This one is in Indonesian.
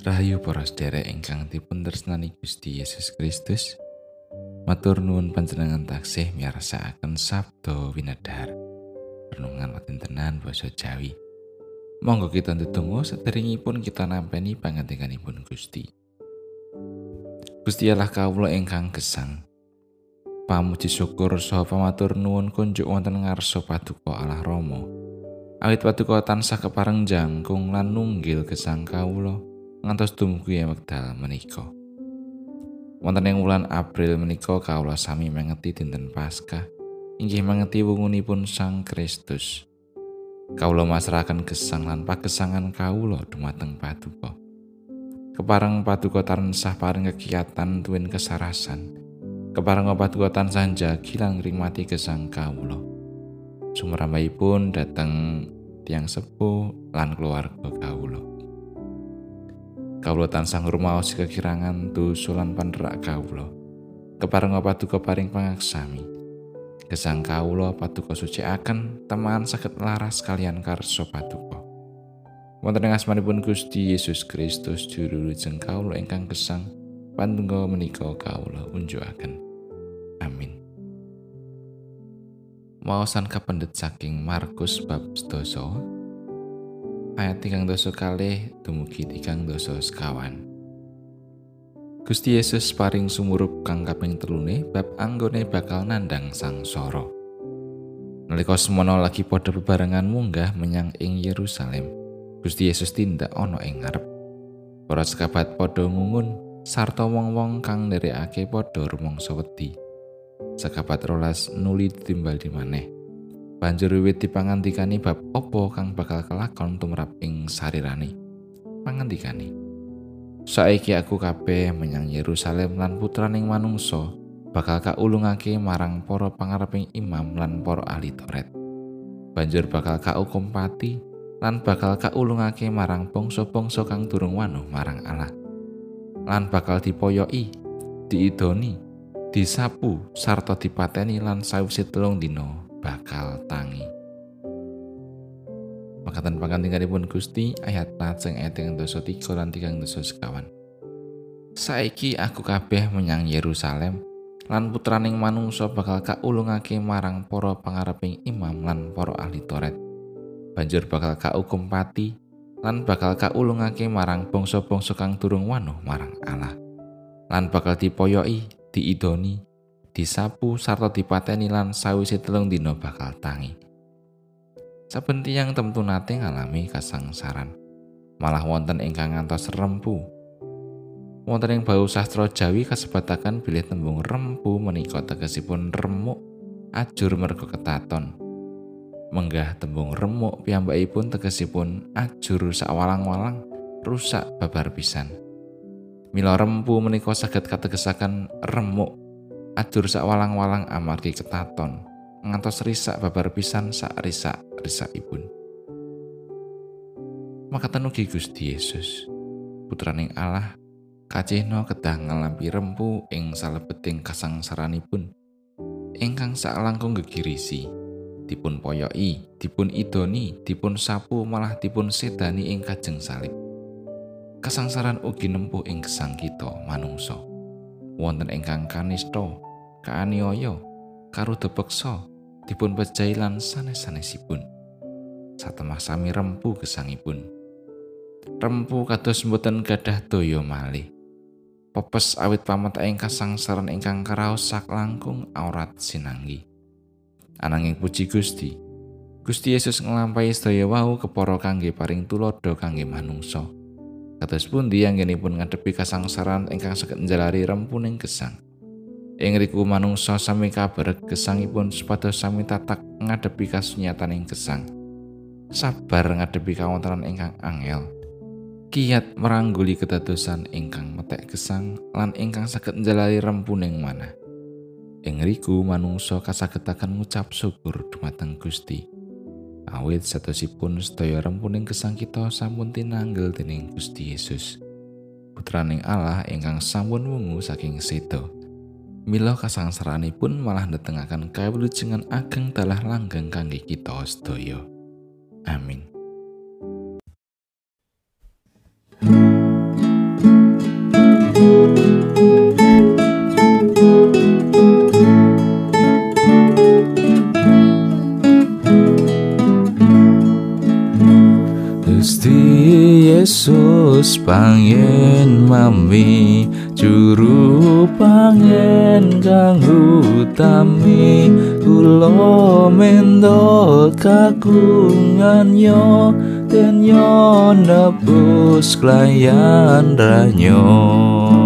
Rahayu para sedherek ingkang dipun tresnani Gusti Yesus Kristus. Matur nuwun panjenengan taksih miyarsakaken sabda winedhar. Renungan tenan basa Jawi. Monggo kita ndedonga sederengipun kita nampeni pangandikanipun Gusti. Gusti Allah kawula ingkang gesang. Pamuji syukur saha pamatur nuwun kunjuk wonten ngarsa paduka Allah Rama. Awit paduka tansah kepareng jangkung lan nunggil gesang kawula. Ngantos dumugi wekdal menika. Wonten ing wulan April menika kawula sami mengeti dinten Paskah inggih mengeti wungunipun Sang Kristus. Kawula masrahaken gesang lan pagesangan kawula dumateng Paduka. Kepareng Paduka tansah paring kegiatan tuwin kesarasan. Kepareng Paduka tansah jagi lan ngrimati gesang kawula. Sumrambahipun dateng tiang sepuh lan keluarga kawula. Kawula tansah ngrumaos kekirangan dosulan panderak kawula. Kepareng paduka paring pangaksami? Gesang kawula paduka sucikaken? Teman saged laras kalian karso paduka. Wonten ing asmanipun Gusti Yesus Kristus juru lujeng kawula ingkang gesang pandonga menika kawula unjukaken. Amin. Maosan kapendet saking Markus bab 12 ayat tigang dosa kalih dumugi tigang dosa sekawan. Gusti Yesus paring sumurup kang kaping telune bab anggone bakal nandang sang soro. Nalika semono lagi padha bebarengan munggah menyang ing Yerusalem, Gusti Yesus tindak ana ing ngarep. Para sekabat padha ngungun sarta wong-wong kang nderekake padha rumangsa wedi. Sekabat rolas nuli timbal di maneh. Banjur wiwit dipangandikani bab opo kang bakal kelakon tumrap ing sarirane? Pangandikani saiki aku kabeh menyang Yerusalem lan putraning manungsa bakal kaulungake marang para pangareping imam lan para ahli Taurat. Banjur bakal kaukum pati lan bakal kaulungake marang bangsa-bangsa kang durung wanuh marang Allah. Lan bakal dipoyoki diidoni disapu sarta dipateni lan sawise telung dina bakal tangi. Makatan pangantinganipun Gusti ayat lajeng yang dosa tiga lan tigang dosa sekawan. Saiki aku kabeh menyang Yerusalem lan putraning manungsa bakal kaulungake marang para pangareping imam lan para ahli Taurat. Banjur bakal kaukum pati lan bakal kaulungake marang bangsa-bangsa kang durung wanuh marang Allah. Lan bakal dipoyoki, diidoni, disapu sarta dipateni lan sawise telung dina bakal tangi. Saben tiyang temtu nate ngalami kasangsaran. Malah wonten ingkang ngantos rempu. Wonten ing bau sastra Jawi kasebataken bilih tembung rempu menika tegesipun remuk ajur mergo ketaton. Menggah tembung remuk piyambakipun tegesipun ajur sawalang-walang rusak babar pisan. Mila rempu menika saged kategesaken remuk adur sak walang-walang amargi ketaton ngantos risak babar pisan sak risak risak ibun. Makatan ugi Gusti Yesus putraning Allah kacihno kedah ngalampi rempu ing salebeting kasangsaranipun. Ingkang sak langkung gegirisi dipun poyoki dipun idoni dipun sapu malah dipun sedani ing kajeng salib. Kasangsaran ugi nempuh ing gesang kita manungsa. Wonten ingkang kanista kaaniaya karo depeksa dipun pejahi lan sanes-sanesipun. Satemah sami rempu gesangipun. Rempu kados mboten gadah daya malih. Pepes awit pamet ing kasangsaran ingkang karaos sak langkung aurat sinanggi. Ananging puji Gusti Gusti Yesus nglampahi sedaya wau kepara kangge paring tulodo kangge manungsa. Kados pundi anggenipun ngadepi kasangsaran ingkang saged njalari rempuning gesang. Ing riku manungsa sami kabar gesangipun supados sami tatak ngadepi kasunyatan ing gesang. Sabar ngadepi kawontenan ingkang angel. Kiat merangguli kedadosan ingkang metek gesang lan ingkang saged njalari rempuning manah. Ing riku manungsa kasagetaken ngucap syukur dumateng Gusti. awit satosipun sedaya rempuning gesang kita sampun tinanggel dening Gusti Yesus. Putraning Allah ingkang sampun wungu saking sedo. Mila kasangsaranipun malah ndetengaken kawulujengan ageng dalah langgeng kangge kita sedaya. Amin. Pangen mami juru pangen kang utami. Kula mendo kagungan yo den yo nebus klayan ranyo